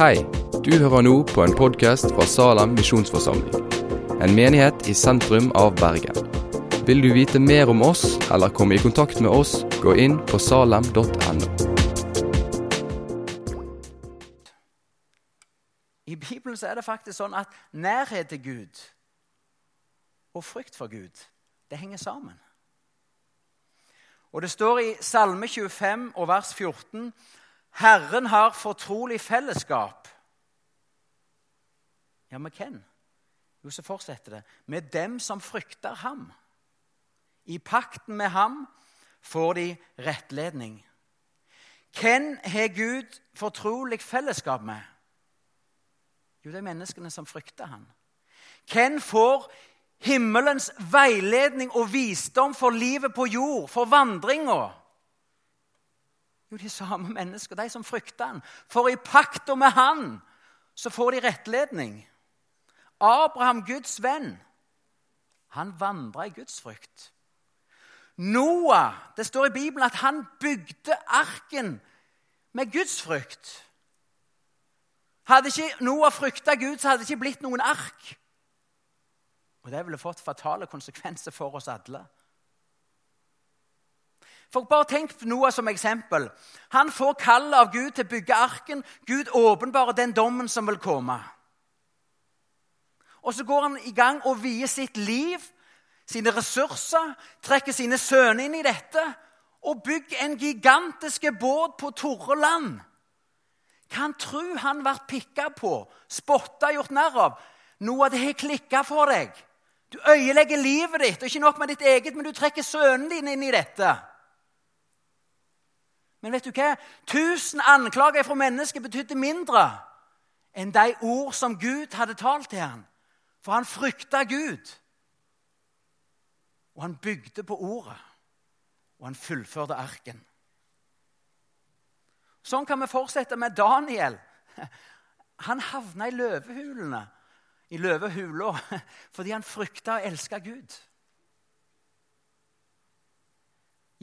Hei, du hører nå på en podkast fra Salem misjonsforsamling. En menighet i sentrum av Bergen. Vil du vite mer om oss eller komme i kontakt med oss, gå inn på salem.no. I Bibelen så er det faktisk sånn at nærhet til Gud og frykt for Gud, det henger sammen. Og Det står i Salme 25 og vers 14 Herren har fortrolig fellesskap. Ja, med hvem? Jo, så fortsetter det. Med dem som frykter ham. I pakten med ham får de rettledning. Hvem har Gud fortrolig fellesskap med? Jo, det er menneskene som frykter ham. Hvem får himmelens veiledning og visdom for livet på jord, for vandringa? Jo, de samme mennesker, de som frykter han. For i pakta med han så får de rettledning. Abraham, Guds venn, han vandra i Guds frykt. Noah, det står i Bibelen at han bygde arken med Guds frykt. Hadde ikke Noah frykta Gud, så hadde det ikke blitt noen ark. Og det ville fått fatale konsekvenser for oss alle. For Bare tenk på Noah som eksempel. Han får kallet av Gud til å bygge arken. Gud åpenbarer den dommen som vil komme. Og Så går han i gang og vier sitt liv, sine ressurser, trekker sine sønner inn i dette og bygger en gigantisk båt på torre land. Kan han han ble pikka på, spotta, gjort narr av? Noe av det har klikka for deg. Du øyelegger livet ditt, og ikke nok med ditt eget, men du trekker sønnen din inn i dette. Men vet du hva? Tusen anklager fra mennesker betydde mindre enn de ord som Gud hadde talt til ham. For han frykta Gud. Og han bygde på ordet. Og han fullførte arken. Sånn kan vi fortsette med Daniel. Han havna i løvehulene, i løvehula fordi han frykta og elska Gud.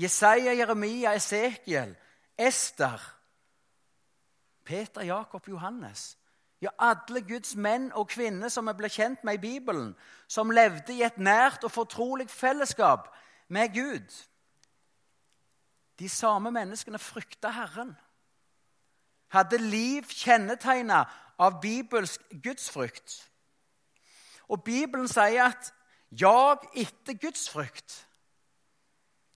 Jesaja, Jeremia, Esekiel Ester, Peter, Jakob, Johannes. Ja, alle Guds menn og kvinner som vi ble kjent med i Bibelen, som levde i et nært og fortrolig fellesskap med Gud. De samme menneskene frykta Herren. Hadde liv kjennetegna av bibelsk gudsfrykt. Og Bibelen sier at 'jag etter gudsfrykt'.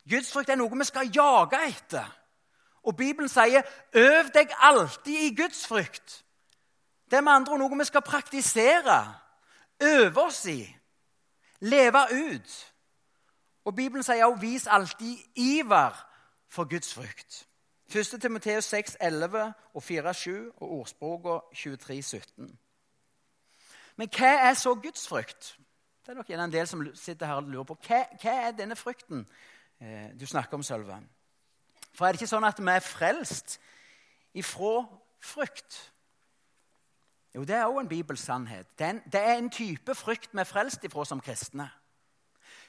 Gudsfrykt er noe vi skal jage etter. Og Bibelen sier 'øv deg alltid i Guds frykt'. Det er med andre ord noe vi skal praktisere, øve oss i, leve ut. Og Bibelen sier også 'vis alltid iver for Guds frykt'. 1. Timoteus 6, 11 og 4, 7 og ordspråkene 23, 17. Men hva er så Guds frykt? Det er nok en del som sitter her og lurer på. Hva, hva er denne frykten eh, du snakker om, Sølve? For er det ikke sånn at vi er frelst ifra frykt? Jo, det er òg en bibelsannhet. Det det er en type frykt vi er frelst ifra som kristne.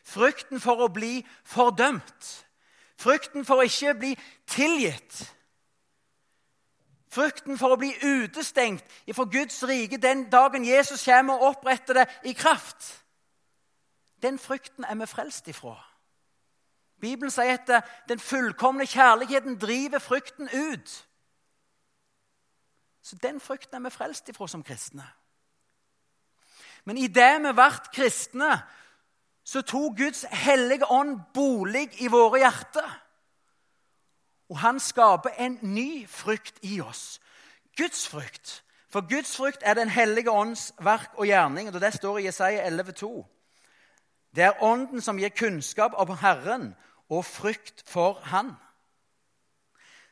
Frykten for å bli fordømt. Frykten for å ikke bli tilgitt. Frykten for å bli utestengt fra Guds rike den dagen Jesus kommer og oppretter det i kraft. Den frykten er vi frelst ifra. Bibelen sier at eh, den fullkomne kjærligheten driver frykten ut. Så den frykten er vi frelst ifra som kristne. Men idet vi ble kristne, så tok Guds hellige ånd bolig i våre hjerter. Og han skaper en ny frykt i oss. Guds frykt. For Guds frykt er Den hellige ånds verk og gjerning. og Det står i Jesaja 11,2. Det er Ånden som gir kunnskap om Herren og frykt for Han.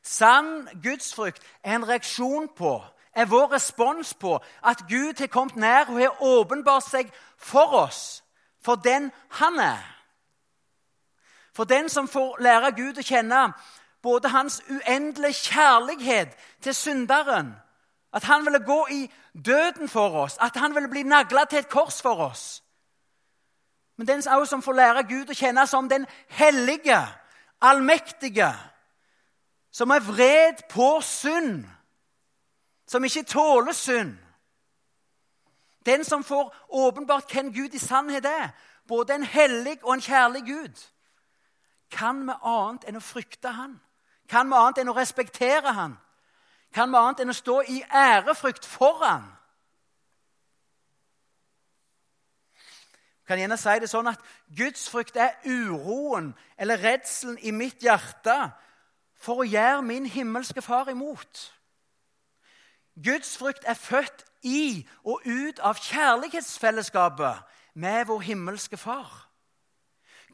Sann gudsfrykt er en reaksjon på, er vår respons på at Gud har kommet nær og har åpenbart seg for oss, for den han er. For den som får lære Gud å kjenne både hans uendelige kjærlighet til synderen, at han ville gå i døden for oss, at han ville bli nagla til et kors for oss men den som får lære Gud å kjenne som den hellige, allmektige, som er vred på synd. som ikke tåler synd. Den som får åpenbart hvem Gud i sannhet er, både en hellig og en kjærlig Gud, kan vi annet enn å frykte han? Kan vi annet enn å respektere han? Kan vi annet enn å stå i ærefrykt for han? Kan gjerne si det sånn at gudsfrykt er uroen eller redselen i mitt hjerte for å gjøre min himmelske far imot. Gudsfrykt er født i og ut av kjærlighetsfellesskapet med vår himmelske far.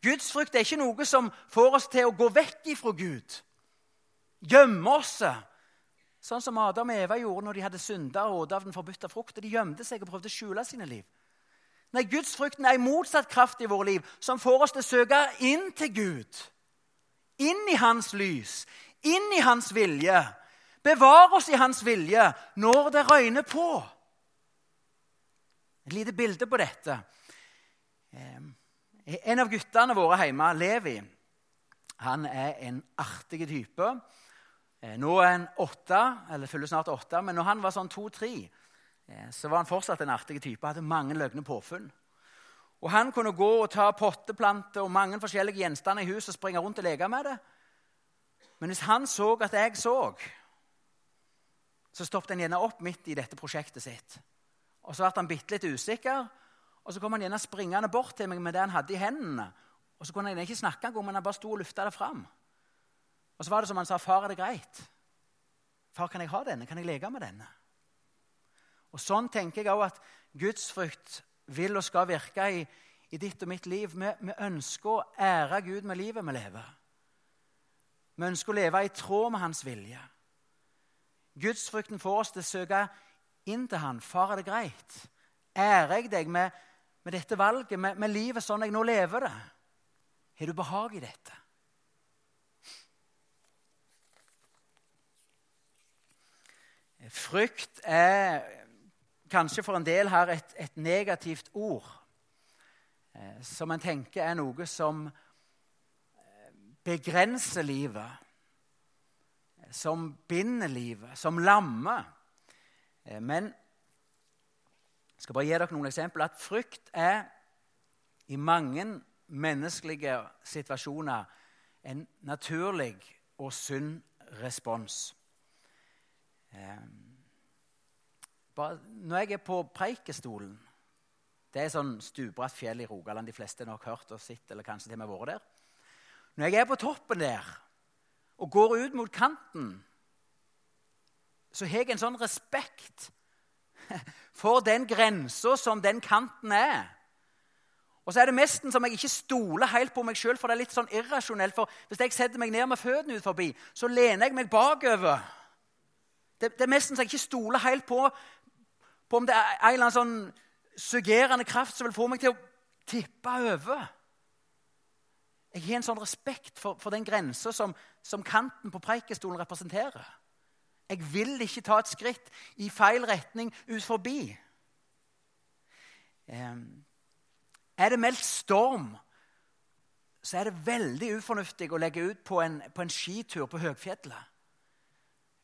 Gudsfrykt er ikke noe som får oss til å gå vekk ifra Gud. Gjemme oss. Sånn som Adam og Eva gjorde når de hadde synda og åt av den forbudte frukten. De gjemte seg og prøvde å skjule sine liv. Nei, Gudsfrykten er en motsatt kraft i våre liv, som får oss til å søke inn til Gud. Inn i Hans lys, inn i Hans vilje. Bevar oss i Hans vilje når det røyner på. Et lite bilde på dette. En av guttene våre hjemme, Levi, han er en artig type. Eh, nå er han åtte, eller fyller snart åtte, men når han var sånn to-tre, eh, så var han fortsatt en artig type. Hadde mange løgne påfunn. Og Han kunne gå og ta potteplanter og mange forskjellige gjenstander i huset og springe rundt og leke med det. Men hvis han så at jeg så, så stoppet han gjerne opp midt i dette prosjektet sitt. Og Så ble han bitte litt usikker, og så kom han gjerne springende bort til meg med det han hadde i hendene. Og så kunne han ikke snakke engang, men han bare sto og lufta det fram. Og så var det som han sa, 'Far, er det greit?' 'Far, kan jeg ha denne? Kan jeg leke med denne?' Og Sånn tenker jeg òg at gudsfrykt vil og skal virke i, i ditt og mitt liv. Vi, vi, ønsker å ære Gud med livet vi lever. Vi ønsker å leve i tråd med Hans vilje. Gudsfrykten får oss til å søke inn til Han. Far, er det greit? Ærer jeg deg med, med dette valget, med, med, livet sånn jeg nå lever det? Har du behag i dette? Frykt er kanskje for en del her et, et negativt ord. Eh, som en tenker er noe som eh, begrenser livet. Som binder livet, som lammer. Eh, men jeg skal bare gi dere noen eksempler. At frykt er i mange menneskelige situasjoner en naturlig og sunn respons. Bare, når jeg er på Preikestolen Det er sånn stupbratt fjell i Rogaland. De fleste har nok hørt og sett eller kanskje til og med vært der. Når jeg er på toppen der og går ut mot kanten, så har jeg en sånn respekt for den grensa som den kanten er. Og så er det nesten som jeg ikke stoler helt på meg sjøl, for det er litt sånn irrasjonelt. For hvis jeg setter meg ned med føttene ut forbi, så lener jeg meg bakover. Det, det er nesten så jeg ikke stoler helt på på om det er en eller annen sånn suggerende kraft som vil få meg til å tippe over. Jeg har en sånn respekt for, for den grensa som, som, kanten på preikestolen representerer. Jeg vil ikke ta et skritt i feil retning ut forbi. Er det meldt storm, så er det veldig ufornuftig å legge ut på en, på en skitur på høgfjellet.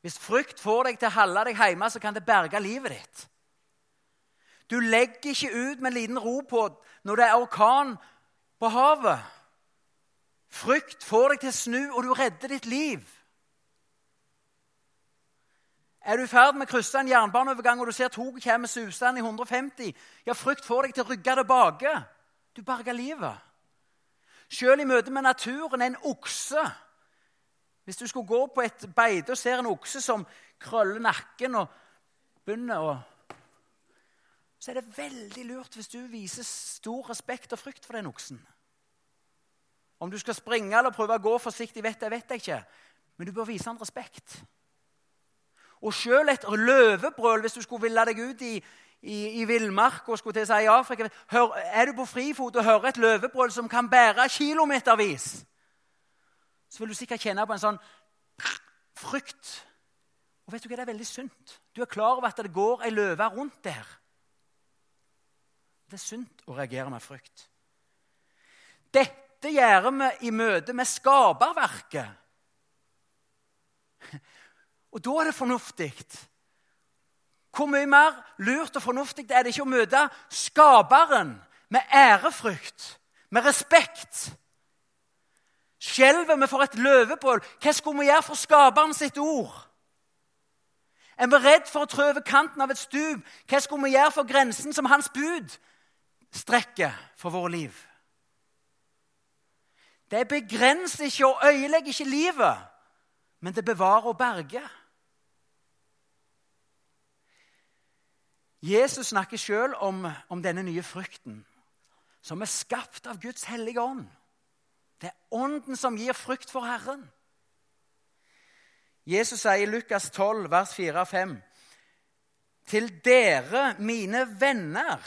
Hvis frykt får deg til å holde deg hjemme, så kan det berge livet ditt. Du legger ikke ut med en liten ro på når det er orkan på havet. Frykt får deg til å snu, og du redder ditt liv. Er du i ferd med å krysse en jernbaneovergang og du ser toget kommer susende i 150, ja, frykt får deg til å rygge tilbake. Du berger livet. Selv i møte med naturen, en okse Hvis du skulle gå på et beite og ser en okse som krøller nakken og begynner å så er det veldig lurt hvis du viser stor respekt og frykt for den oksen. Om du skal springe eller prøve å gå forsiktig, vet jeg, vet jeg ikke. Men du bør vise han respekt. Og sjøl et løvebrøl, hvis du skulle ville deg ut i, i, i villmark og skulle til seg i Afrika hør, Er du på frifot og hører et løvebrøl som kan bære kilometervis, så vil du sikkert kjenne på en sånn frykt. Og vet du hva, Det er veldig sunt. Du er klar over at det går ei løve rundt der. Det er sunt å reagere med frykt. Dette gjør vi i møte med skaperverket. Og da er det fornuftig Hvor mye mer lurt og fornuftig er det ikke å møte skaperen med ærefrykt, med respekt? Skjelver vi for et løvebål? Hva skulle vi gjøre for skaperen sitt ord? Er vi redd for å trø over kanten av et stup? Hva skulle vi gjøre for grensen som hans bud strekker for våre liv? Det begrenser ikke og øyelegger ikke livet, men det bevarer og berger. Jesus snakker sjøl om, om, denne nye frykten, som er skapt av Guds hellige ånd. Det er ånden som gir frykt for Herren. Jesus sier i Lukas 12, vers 4 og 5.: Til dere, mine venner,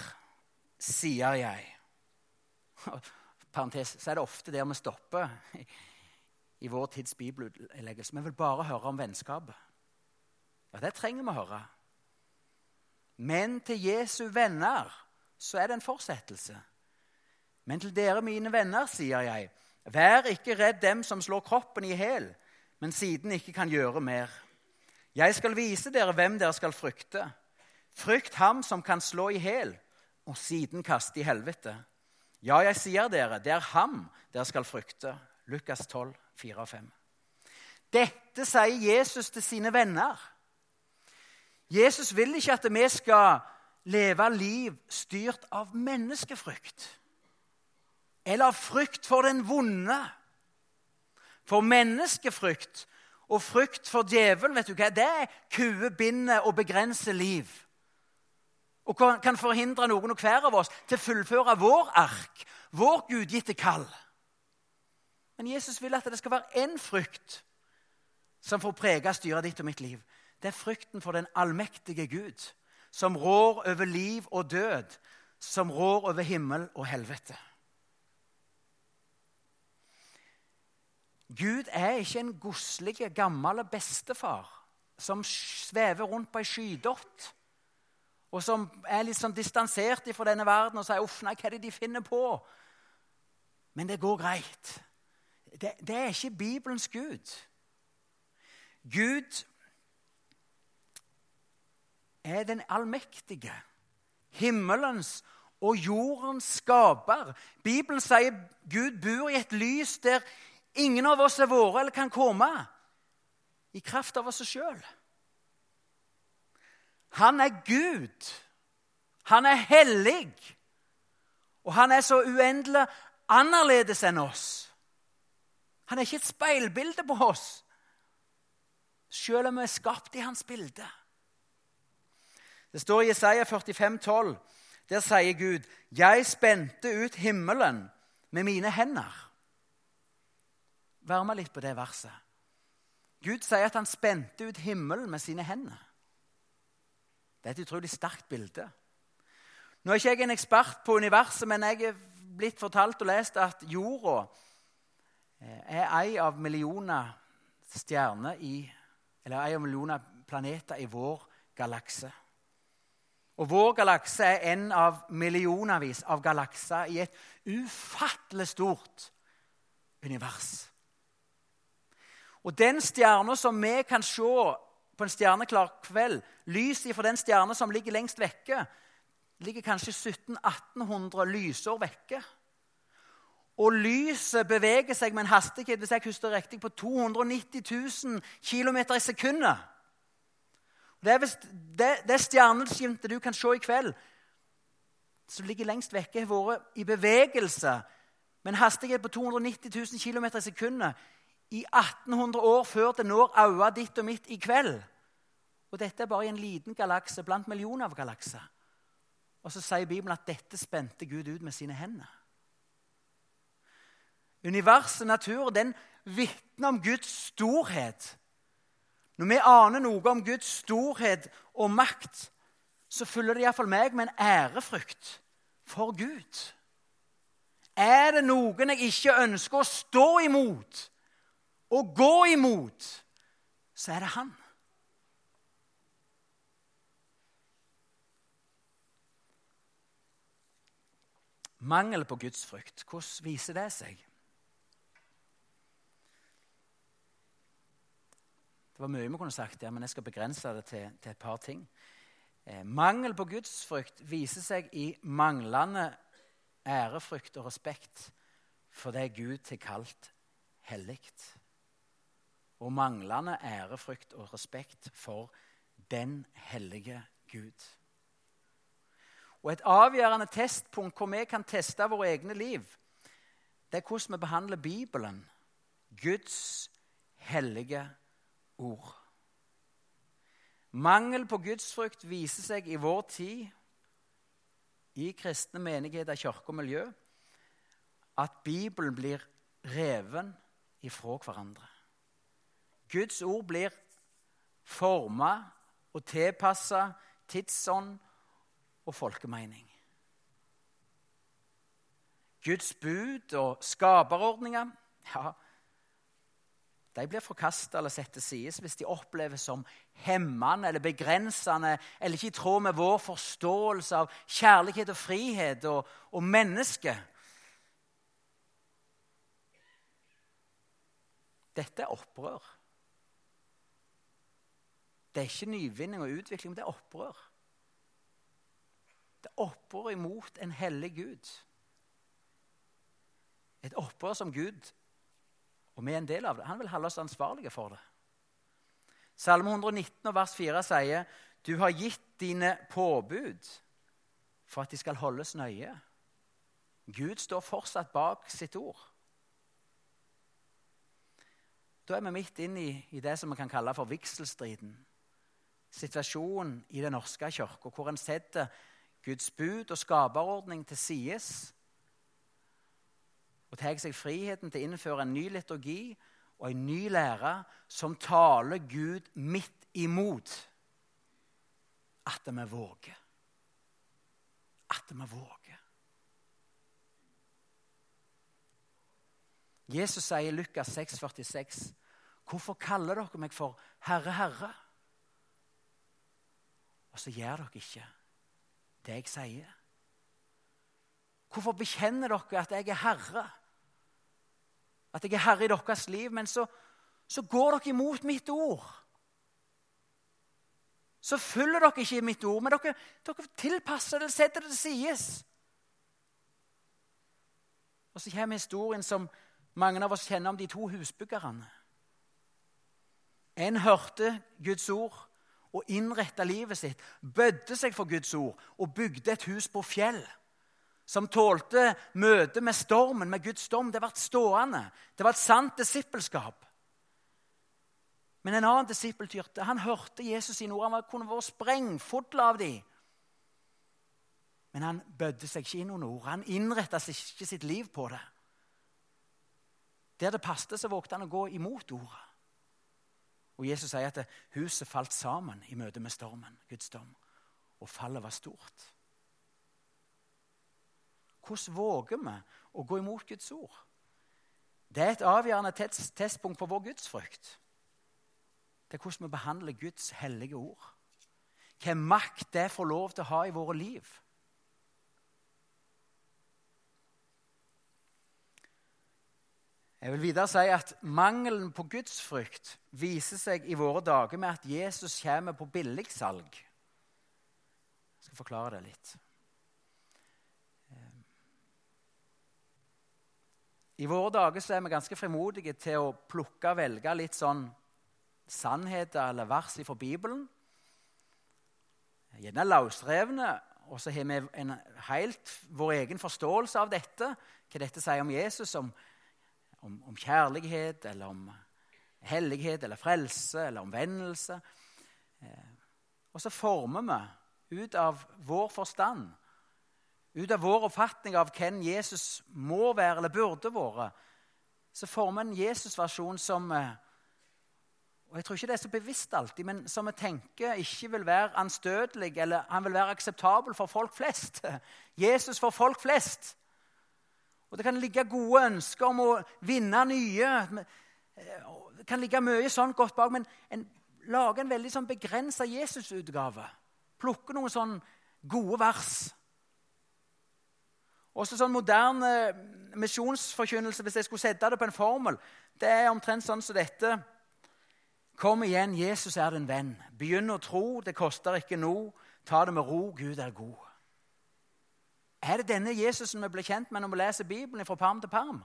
sier jeg Parentes, så er det ofte der vi stopper i vår tids bibelutleggelse. Vi vil bare høre om vennskapet. Ja, det trenger vi å høre. Men til Jesu venner så er det en fortsettelse. Men til dere, mine venner, sier jeg, vær ikke redd dem som slår kroppen i hæl, men siden ikke kan gjøre mer. Jeg skal vise dere hvem dere skal frykte. Frykt ham som kan slå i hæl, og siden kaste i helvete. Ja, jeg sier dere, det er ham dere skal frykte. Lukas 12, 4 og 5. Dette sier Jesus til sine venner. Jesus vil ikke at vi skal leve liv styrt av menneskefrykt. Eller av frykt for den vonde. For menneskefrykt og frykt for djevelen vet du hva, det er kuer, binder og begrenser liv. Og kan forhindre noen og hver av oss til å fullføre vår ark, vår gudgitte kall. Men Jesus vil at det skal være én frykt som får prege styret ditt og mitt liv det er frykten for den allmektige Gud, som rår over liv og død, som rår over himmel og helvete. Gud er ikke en godslig, gammel bestefar som svever rundt på ei skydott, og som er litt sånn distansert fra denne verden og sier 'uff, nei, hva er det de finner på?' Men det går greit. Det, det er ikke Bibelens Gud. Gud er den allmektige, himmelens og jordens skaper. Bibelen sier Gud bor i et lys der ingen av oss er våre eller kan komme, i kraft av oss sjøl. Han er Gud. Han er hellig. Og han er så uendelig annerledes enn oss. Han er ikke et speilbilde på oss, selv om vi er skapt i hans bilde. Det står i Jesaja 45, 12. Der sier Gud, 'Jeg spente ut himmelen med mine hender'. Vær med litt på det verset. Gud sier at han spente ut himmelen med sine hender. Det er et utrolig sterkt bilde. Nå er ikke jeg en ekspert på universet, men jeg er blitt fortalt og lest at jorda eh, er en av millioner stjerner i Eller en av millioner planeter i vår galakse. Og vår galakse er en av millionervis av galakser i et ufattelig stort univers. Og den stjerna som vi kan se på en stjerneklar kveld, lyset fra den stjerna som ligger lengst vekke, ligger kanskje 1700-1800 lysår vekke. Og lyset beveger seg med en hastighet hvis jeg husker riktig, på 290 000 km i sekundet. Det er, det, det stjerneskimtet du kan se i kveld, som ligger lengst vekke, har vært i bevegelse med en hastighet på 290 000 km i sekundet i 1800 år før det når øyet ditt og mitt i kveld. Og dette er bare i en liten galakse blant millioner av galakser. Og så sier Bibelen at dette spente Gud ut med sine hender. Universet, naturen, den vitner om Guds storhet når vi aner noe om Guds storhet og makt, så følger det iallfall meg med en ærefrykt for Gud. Er det noen jeg ikke ønsker å stå imot og gå imot, så er det han. Mangel på gudsfrykt, hvordan viser det seg? Det var mye vi kunne sagt der, men jeg skal begrense det til, til et par ting. Eh, mangel på gudsfrykt viser seg i manglende ærefrykt og respekt for det Gud har kalt hellig. Og manglende ærefrykt og respekt for den hellige Gud. Og Et avgjørende testpunkt hvor vi kan teste våre egne liv, det er hvordan vi behandler Bibelen, Guds hellige ord. Mangel på gudsfrykt viser seg i vår tid, i kristne menigheter, kirke og miljø, at Bibelen blir reven ifra hverandre. Guds ord blir forma og tilpassa tidsånd og folkemening. Guds bud og skaperordninger ja, de blir forkasta eller satt til side hvis de oppleves som hemmende eller begrensende eller ikke i tråd med vår forståelse av kjærlighet og frihet og, og menneske. Dette er opprør. Det er ikke nyvinning og utvikling, men det er opprør. Det er opprør imot en hellig Gud. Et opprør som Gud, og vi er en del av det, han vil holde oss ansvarlige for det. Salme 119 vers 4 sier, 'Du har gitt dine påbud for at de skal holdes nøye.' Gud står fortsatt bak sitt ord. Da er vi midt inn i, i det som vi kan kalle for vigselstriden. Situasjonen i Den norske kirke, hvor en setter Guds bud og skaperordning til sides og tar seg friheten til å innføre en ny liturgi og en ny lære som taler Gud midt imot at vi våger. At vi våger. Jesus sier i Lukas 6, 46, 'Hvorfor kaller dere meg for Herre, Herre?' Og så gjør dere ikke det jeg sier. Hvorfor bekjenner dere at jeg er herre? At jeg er herre i deres liv, men så, så går dere imot mitt ord. Så følger dere ikke mitt ord, men dere, dere tilpasser det, setter det til sides. Og så kommer historien som mange av oss kjenner om de to husbyggerne. En hørte Guds ord og innretta livet sitt, bødde seg for Guds ord og bygde et hus på fjell som tålte møtet med stormen, med Guds storm. Det ble stående. Det var et sant disippelskap. Men en annen disippel, han hørte Jesus sine ord. Han kunne vært sprengfull av dem. Men han bødde seg ikke inn noen ord. Han innretta ikke sitt liv på det. Der det passet, så vågte han å gå imot ordet. Og Jesus sier at huset falt sammen i møte med stormen, Guds dom. Og fallet var stort. Hvordan våger vi å gå imot Guds ord? Det er et avgjørende testpunkt for vår gudsfrykt. Det er hvordan vi behandler Guds hellige ord. Hvilken makt det får lov til å ha i våre liv. Jeg vil videre si at Mangelen på gudsfrykt viser seg i våre dager med at Jesus kommer på billigsalg. Jeg skal forklare det litt. I våre dager så er vi ganske frimodige til å plukke og velge litt sånn sannheter eller vers fra Bibelen. Gjerne løsrevne. Og så har vi en helt vår egen forståelse av dette. Hva dette sier om Jesus, om, om, om kjærlighet eller om hellighet eller frelse eller omvendelse. Eh, og så former vi ut av vår forstand ut av vår oppfatning av hvem Jesus må være eller burde være, så former vi en Jesus-versjon som eh, og Jeg tror ikke det er så bevisst alltid, men som vi tenker ikke vil være anstøtelig eller han vil være akseptabel for folk flest. Jesus for folk flest. Og Det kan ligge gode ønsker om å vinne nye. Eh, det kan ligge mye sånn godt bak, men en lager en veldig sånn begrensa Jesusutgave. Plukker noen sånn gode vers også sånn moderne misjonsforkynnelse, hvis jeg skulle sette det på en formel, det er omtrent sånn som dette. Kom igjen, Jesus er din venn. Begynn å tro, det koster ikke noe. Ta det med ro, Gud er god. Er det denne Jesusen vi blir kjent med når vi leser Bibelen fra parm til parm?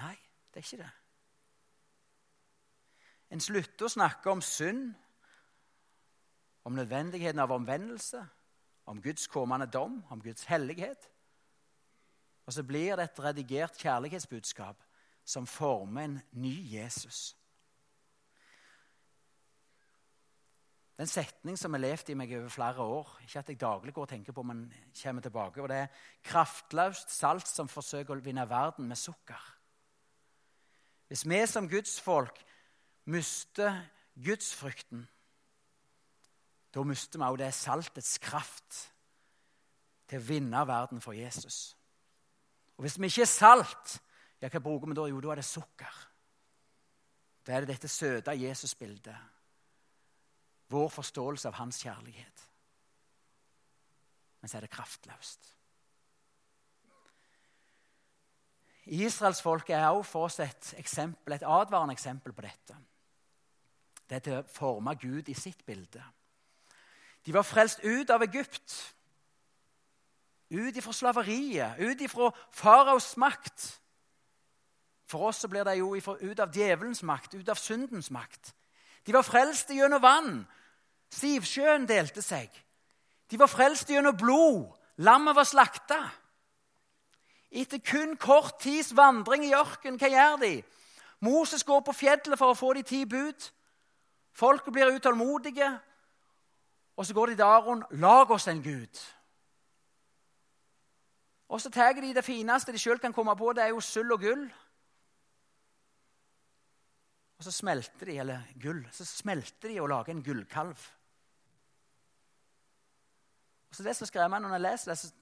Nei, det er ikke det. En slutter å snakke om synd, om nødvendigheten av omvendelse, om Guds kommende dom, om Guds hellighet. Og så blir det et redigert kjærlighetsbudskap som former en ny Jesus. Det er en setning som har levd i meg over flere år. Ikke at jeg daglig går og tenker på, men kommer tilbake. Og det er kraftløst salt som forsøker å vinne verden med sukker. Hvis vi som gudsfolk mister gudsfrykten, da mister vi også det saltets kraft til å vinne verden for Jesus. Og hvis vi ikke er salt, ja, hva bruker vi da? Jo, da er det sukker. Da er det dette søte Jesus-bildet vår forståelse av hans kjærlighet. Men så er det kraftløst. Israelsfolket er også for oss et, eksempel, et advarende eksempel på dette. Det er til å forme Gud i sitt bilde. De var frelst ut av Egypt. Ut ifra slaveriet, ut ifra faraos makt. For oss så blir det jo ut av djevelens makt, ut av syndens makt. De var frelst gjennom vann. Sivsjøen delte seg. De var frelst gjennom blod. Lammet var slakta. Etter kun kort tids vandring i ørkenen, hva gjør de? Moses går på fjellet for å få de ti bud. Folket blir utålmodige. Og så går de til Aron. Lag oss en gud. Og så tar de det fineste de sjøl kan komme på. Det er jo sølv og gull. Og så smelter de, eller gull, så smelter de og lager en gullkalv. Så Det som skremmer når jeg leser det,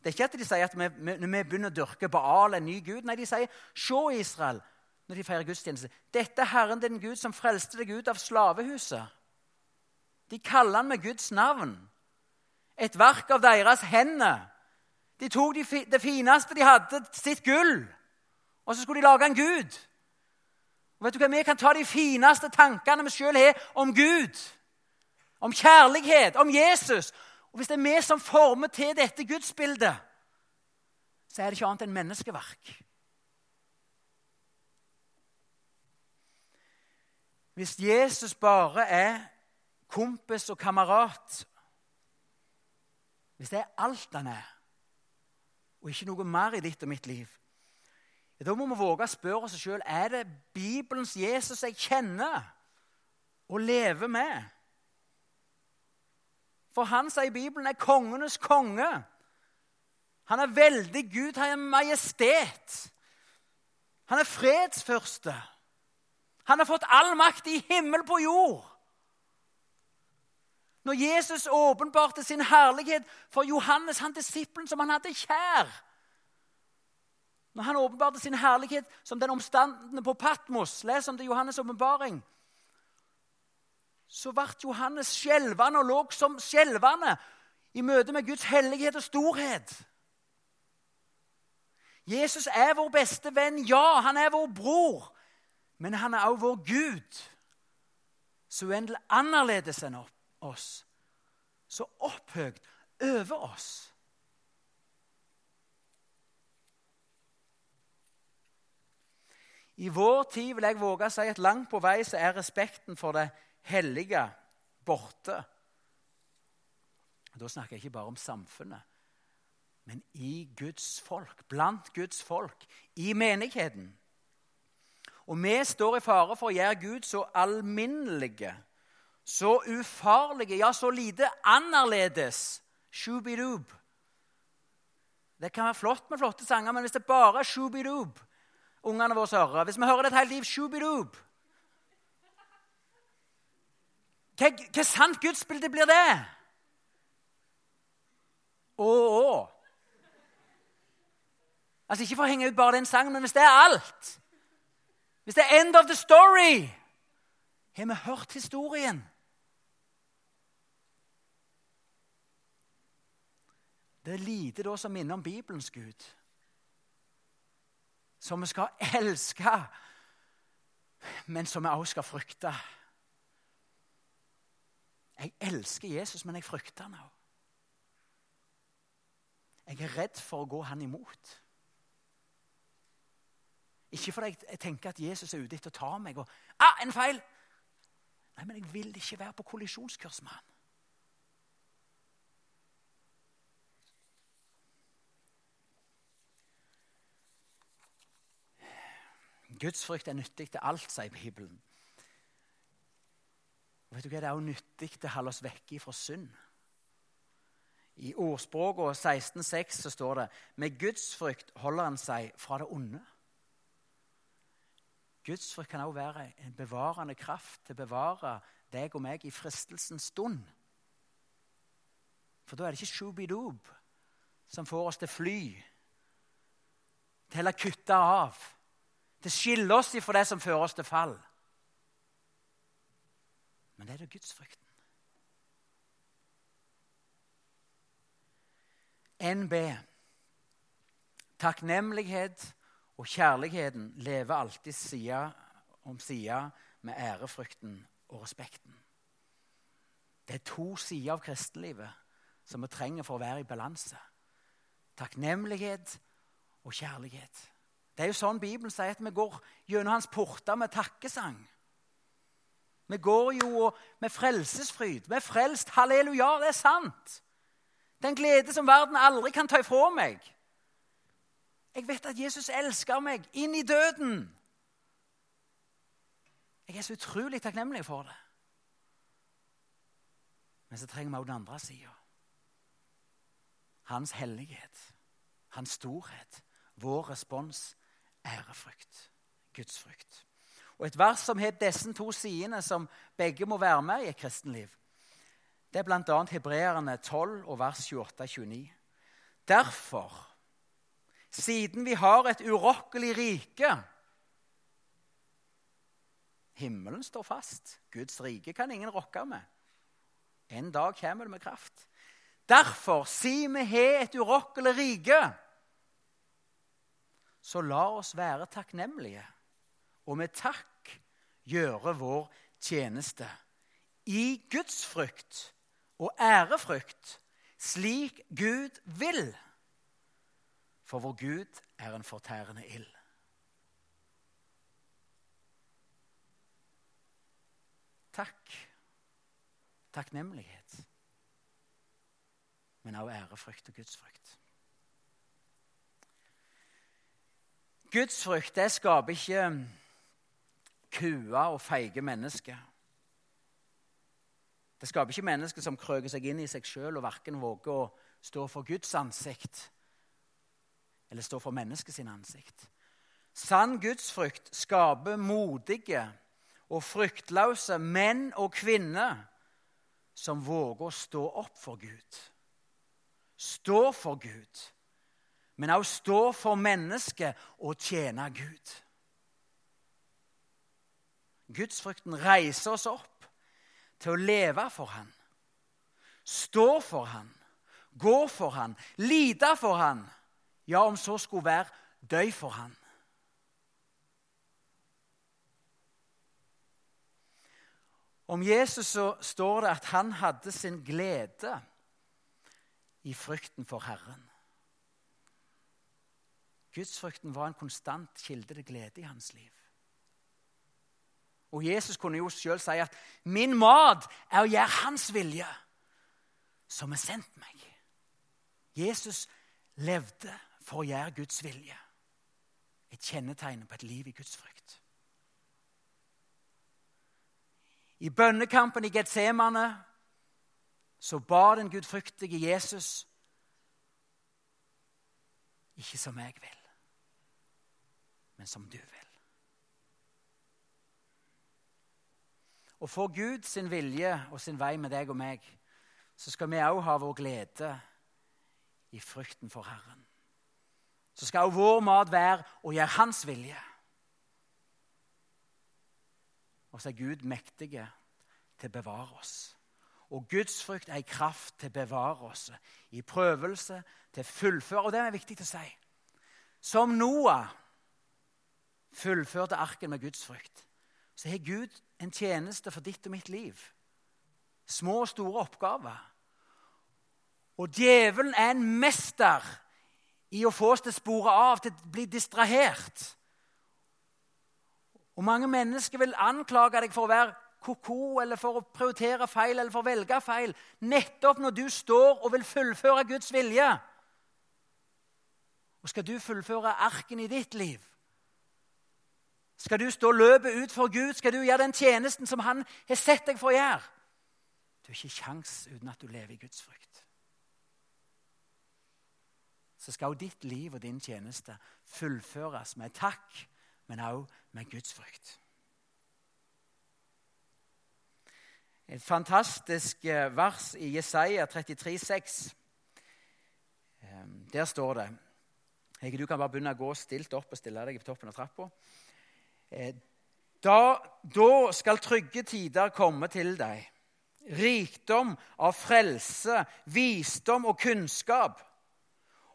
det er ikke at de sier at vi, når vi begynner å dyrke Baal, en ny gud. Nei, de sier 'Se, Israel', når de feirer gudstjeneste. 'Dette er Herren din Gud som frelste deg ut av slavehuset.' De kaller han med Guds navn. Et verk av deres hender. De tok det fineste de hadde, sitt gull, og så skulle de lage en gud. Og vet du hva? Vi kan ta de fineste tankene vi sjøl har om Gud, om kjærlighet, om Jesus. Og Hvis det er vi som former til dette gudsbildet, så er det ikke annet enn menneskeverk. Hvis Jesus bare er kompis og kamerat Hvis det er alt han er, og ikke noe mer i ditt og mitt liv, da må vi våge å spørre oss sjøl er det Bibelens Jesus jeg kjenner og lever med. For han sier Bibelen er kongenes konge. Han er veldig Gud, han er majestet. Han er fredsførste. Han har fått all makt i himmel på jord. Når Jesus åpenbarte sin herlighet for Johannes, han disippelen som han hadde kjær når han åpenbarte sin herlighet som den omstandende på Patmos, les om det i Johannes' åpenbaring, så ble Johannes skjelvende og lå som skjelvende i møte med Guds hellighet og storhet. Jesus er vår beste venn, ja, han er vår bror, men han er også vår Gud. Så uendelig annerledes enn oss, så opphøyd over oss. I vår tid vil jeg våge å si at langt på vei så er respekten for det hellige borte. Da snakker jeg ikke bare om samfunnet, men i Guds folk, blant Guds folk, i menigheten. Og vi står i fare for å gjøre Gud så alminnelige, så ufarlige, ja, så lite annerledes. Shubidub. Det kan være flott med flotte sanger, men hvis det bare er shubidub, ungene våre hører. Hvis vi hører det et helt liv shubidoob hva, hva sant gudsbilde blir det? Å, å. Altså Ikke for å henge ut bare den sangen, men hvis det er alt Hvis det er end of the story Har vi hørt historien? Det er lite da som minner om Bibelens Gud som vi skal elske. men som vi også skal frykte. Jeg elsker Jesus, men jeg frykter han òg. Jeg er redd for å gå han imot. Ikke fordi jeg tenker at Jesus er ute etter å ta meg og ah, en feil! Nei, men jeg vil ikke være på kollisjonskurs med han. Gudsfrykt er nyttig til alt, sier Bibelen. Og vet du hva? Det er også nyttig til å holde oss vekke fra synd. I ordspråket 16,6 så står det med gudsfrykt holder han seg fra det onde. Gudsfrykt kan også være en bevarende kraft til å bevare deg og meg i fristelsens stund. For da er det ikke shubidoob som får oss til fly, til å kutte av til å skille oss ifra det som fører oss til fall. Men det er da gudsfrykten. NB. Takknemlighet og kjærligheten lever alltid side om side med ærefrykten og respekten. Det er to sider av kristenlivet som vi trenger for å være i balanse. Takknemlighet og kjærlighet. Det er jo sånn Bibelen sier at vi går gjennom hans porter med takkesang. Vi går jo med frelsesfryd. Vi er frelst. Halleluja, det er sant. Det er en glede som verden aldri kan ta ifra meg. Jeg vet at Jesus elsker meg inn i døden. Jeg er så utrolig takknemlig for det. Men så trenger vi også den andre sida. Hans hellighet, hans storhet, vår respons ærefrykt. Gudsfrykt. Og Et vers som har disse to sidene, som begge må være med i et kristenliv, det er bl.a. Hebreerne 12 og vers 28-29. Derfor, siden vi har et urokkelig rike Himmelen står fast. Guds rike kan ingen rokke med. En dag kommer det med kraft. Derfor, siden vi har et urokkelig rike så la oss være takknemlige og med takk gjøre vår tjeneste. I gudsfrykt og ærefrykt, slik Gud vil. For vår Gud er en fortærende ild. Takk. Takknemlighet. Men også ærefrykt og gudsfrykt. Gudsfrykt det skaper ikke kua og feige mennesker. Det skaper ikke mennesker som krøker seg inn i seg sjøl og verken våger å stå for Guds ansikt eller stå for menneskets ansikt. Sann gudsfrykt skaper modige og fryktløse menn og kvinner som våger å stå opp for Gud. Stå for Gud men også stå for mennesket og tjene Gud. Gudsfrykten reiser oss opp til å leve for Han, stå for Han, gå for Han, lide for Han, ja, om så skulle være, dø for Han. Om Jesus så står det at han hadde sin glede i frykten for Herren. Gudsfrykten var en konstant kilde til glede i hans liv. Og Jesus kunne jo sjøl si at 'min mat er å gjøre hans vilje, som har sendt meg'. Jesus levde for å gjøre Guds vilje. Et kjennetegn på et liv i Guds frykt. I bønnekampen i Getsemane så ba den gudfryktige Jesus ikke som jeg vil men som du vil. Og for Gud sin vilje og sin vei med deg og meg, så skal vi òg ha vår glede i frykten for Herren. Så skal òg vår mat være å gjøre Hans vilje. Og så er Gud mektige til å bevare oss. Og Guds frykt er en kraft til å bevare oss i prøvelse, til å fullføre. Og det er viktig å si. Som Noah fullførte arken med Guds frykt, så har Gud en tjeneste for ditt og mitt liv. Små og store oppgaver. Og djevelen er en mester i å få oss til å spore av, til å bli distrahert. Og Mange mennesker vil anklage deg for å være ko-ko eller for å prioritere feil eller for å velge feil. Nettopp når du står og vil fullføre Guds vilje. Og skal du fullføre arken i ditt liv? Skal du stå løpet ut for Gud? Skal du gjøre den tjenesten som Han har sett deg for å gjøre? Du har ikke kjangs uten at du lever i Guds frykt. Så skal jo ditt liv og din tjeneste fullføres med takk, men også med Guds frykt. Et fantastisk eh, vers i Jesaja 33, 33,6. Der står det Hege, Du kan bare begynne å gå stilt opp og stille deg på toppen av trappa. Eh, da, da skal trygge tider komme til deg. Rikdom av frelse, visdom og kunnskap.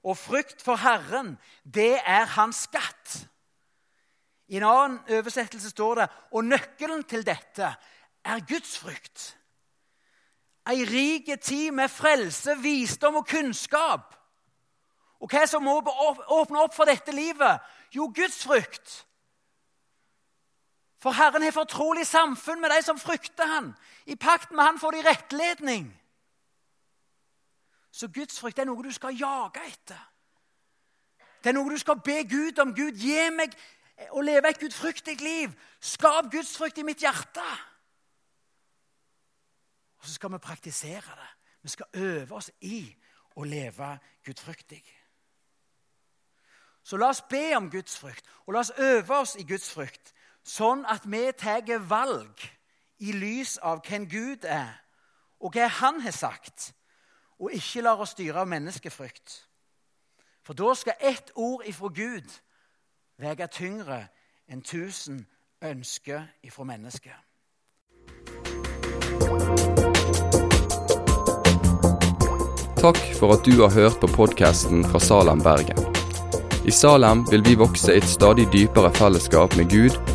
Og frykt for Herren, det er hans skatt. I en annen oversettelse står det og nøkkelen til dette er Guds frykt. Ei rik tid med frelse, visdom og kunnskap. Og hva som må åpne opp for dette livet? Jo, gudsfrykt. For Herren har fortrolig samfunn med de som frykter Han. I pakt med Han får de rettledning. Så gudsfrykt er noe du skal jage etter. Det er noe du skal be Gud om. Gud, gi meg å leve et gudfryktig liv. Skap gudsfrykt i mitt hjerte. Og så skal vi praktisere det. Vi skal øve oss i å leve gudfryktig. Så la oss be om gudsfrykt, og la oss øve oss i gudsfrykt, sånn at vi tar valg i lys av hvem Gud er, og hva Han har sagt, og ikke lar oss styre av menneskefrykt. For da skal ett ord ifra Gud veie tyngre enn tusen ønsker ifra mennesket. Takk for at du har hørt på podkasten fra Salem, Bergen. I Salem vil vi vokse i et stadig dypere fellesskap med Gud